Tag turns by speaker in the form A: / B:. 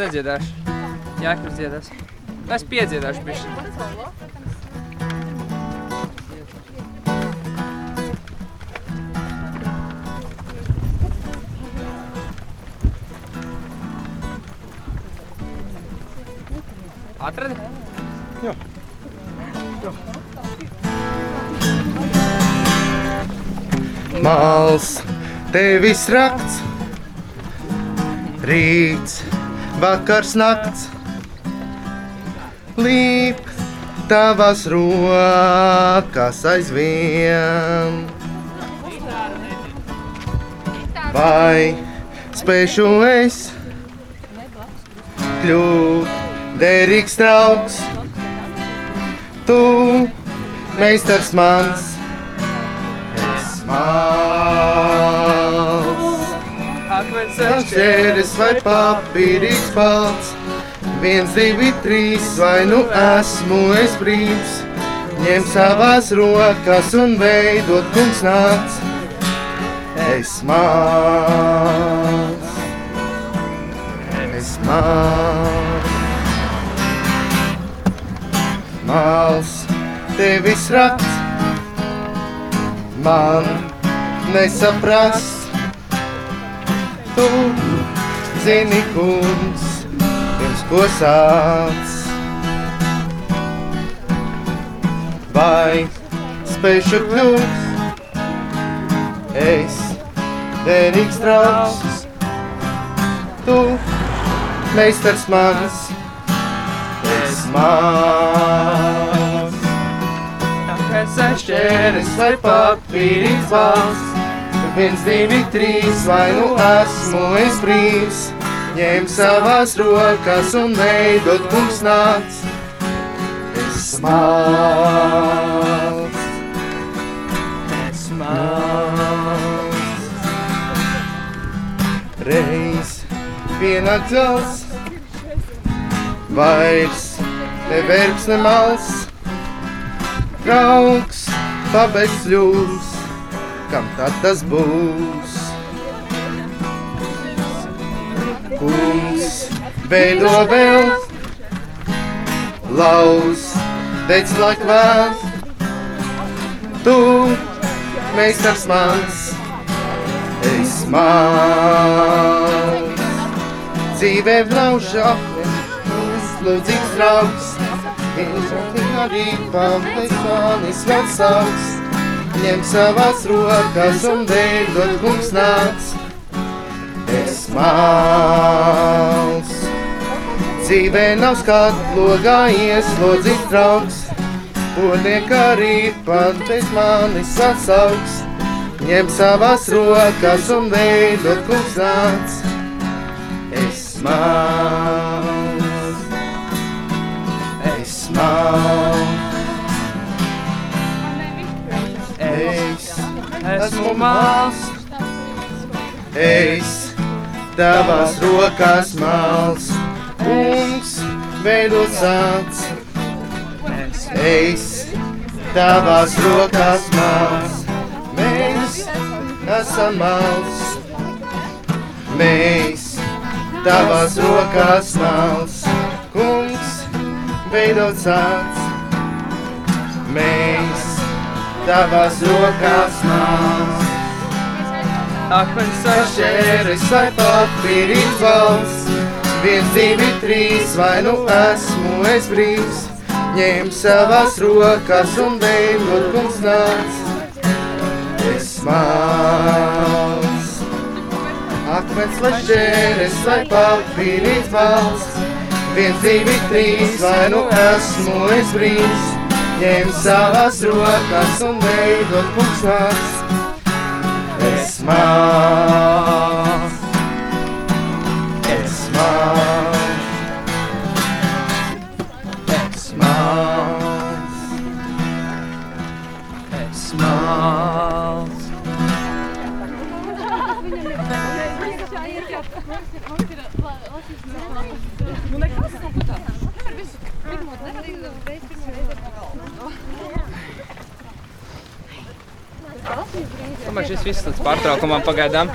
A: nedziedāšu. Jākris dziedās. Es piedziedāšu pišķi. Atradi?
B: Jā. Mals, tevis rakts, rīts, vakars nakts, līp tavas rokas aizvien. Vai spēšu es kļūt derīgs draugs? Tu, meistars mans, es mans. Šķēris vai papīrīgs balts, viens, divi, trīs, vai nu esmu es brīvs. Ņem savās rokas un veidot kungs nāc. Es mans, es mans. Mals, tevis rakts, man nesaprast. Tu zini, kungs, pirms ko sāc. Vai spēšu kļūt, es derīgs draugs. Tu, meistars mans, es mans.
A: Akmens
B: Šķēris vai papīrīgs valsts, viens, divi, trīs, vai nu esmu es brīvs. Ņem savās rokas un veidot kungs nāc. Es mans, es mans. Reiz pienāk gals, vairs ne verbs, ne mals. Draugs pabeigs ļūs, kam tad tas būs? Kungs veido vēl, lauz, dec laik vēl. Tu, meistars mans, es mans. Dzīvē vlaužā, lūdzīgs draugs, viņš arī pamtais manis vecāks. Ņem savās rokas un veidot kungs nāc. Es mals. Dzīvē nav skatu logā ieslodzīts draugs. Podniek arī pamtais manis atsauks. Ņem savās rokas un veidot kungs nāc. Es mals. Esmu mals. Es tavās rokās mals. Kungs veidot sāc. Es tavās rokās mals. Mēs esam mals. Mēs tavās rokās mals. Kungs veidot sāc. Mēs tavās rokās mals.
A: Akmens
B: Šķēris vai papīrīgs valsts, viens, divi, trīs, vai nu esmu es brīvs. Ņem savās rokas un veidot kungs nāc. Es mals. Akmens vai šķēris vai papīrīgs valsts, viens, divi, trīs, vai nu esmu es brīvs. Ņem savās rokas un veidot kungs nāc. Es mals, es mals, es mals,
A: Es mals.
C: Nu nekas nav tā. Nevar visu pirmo, nevar reiz
A: Tomēr šis viss tāds pārtraukumā pagaidām.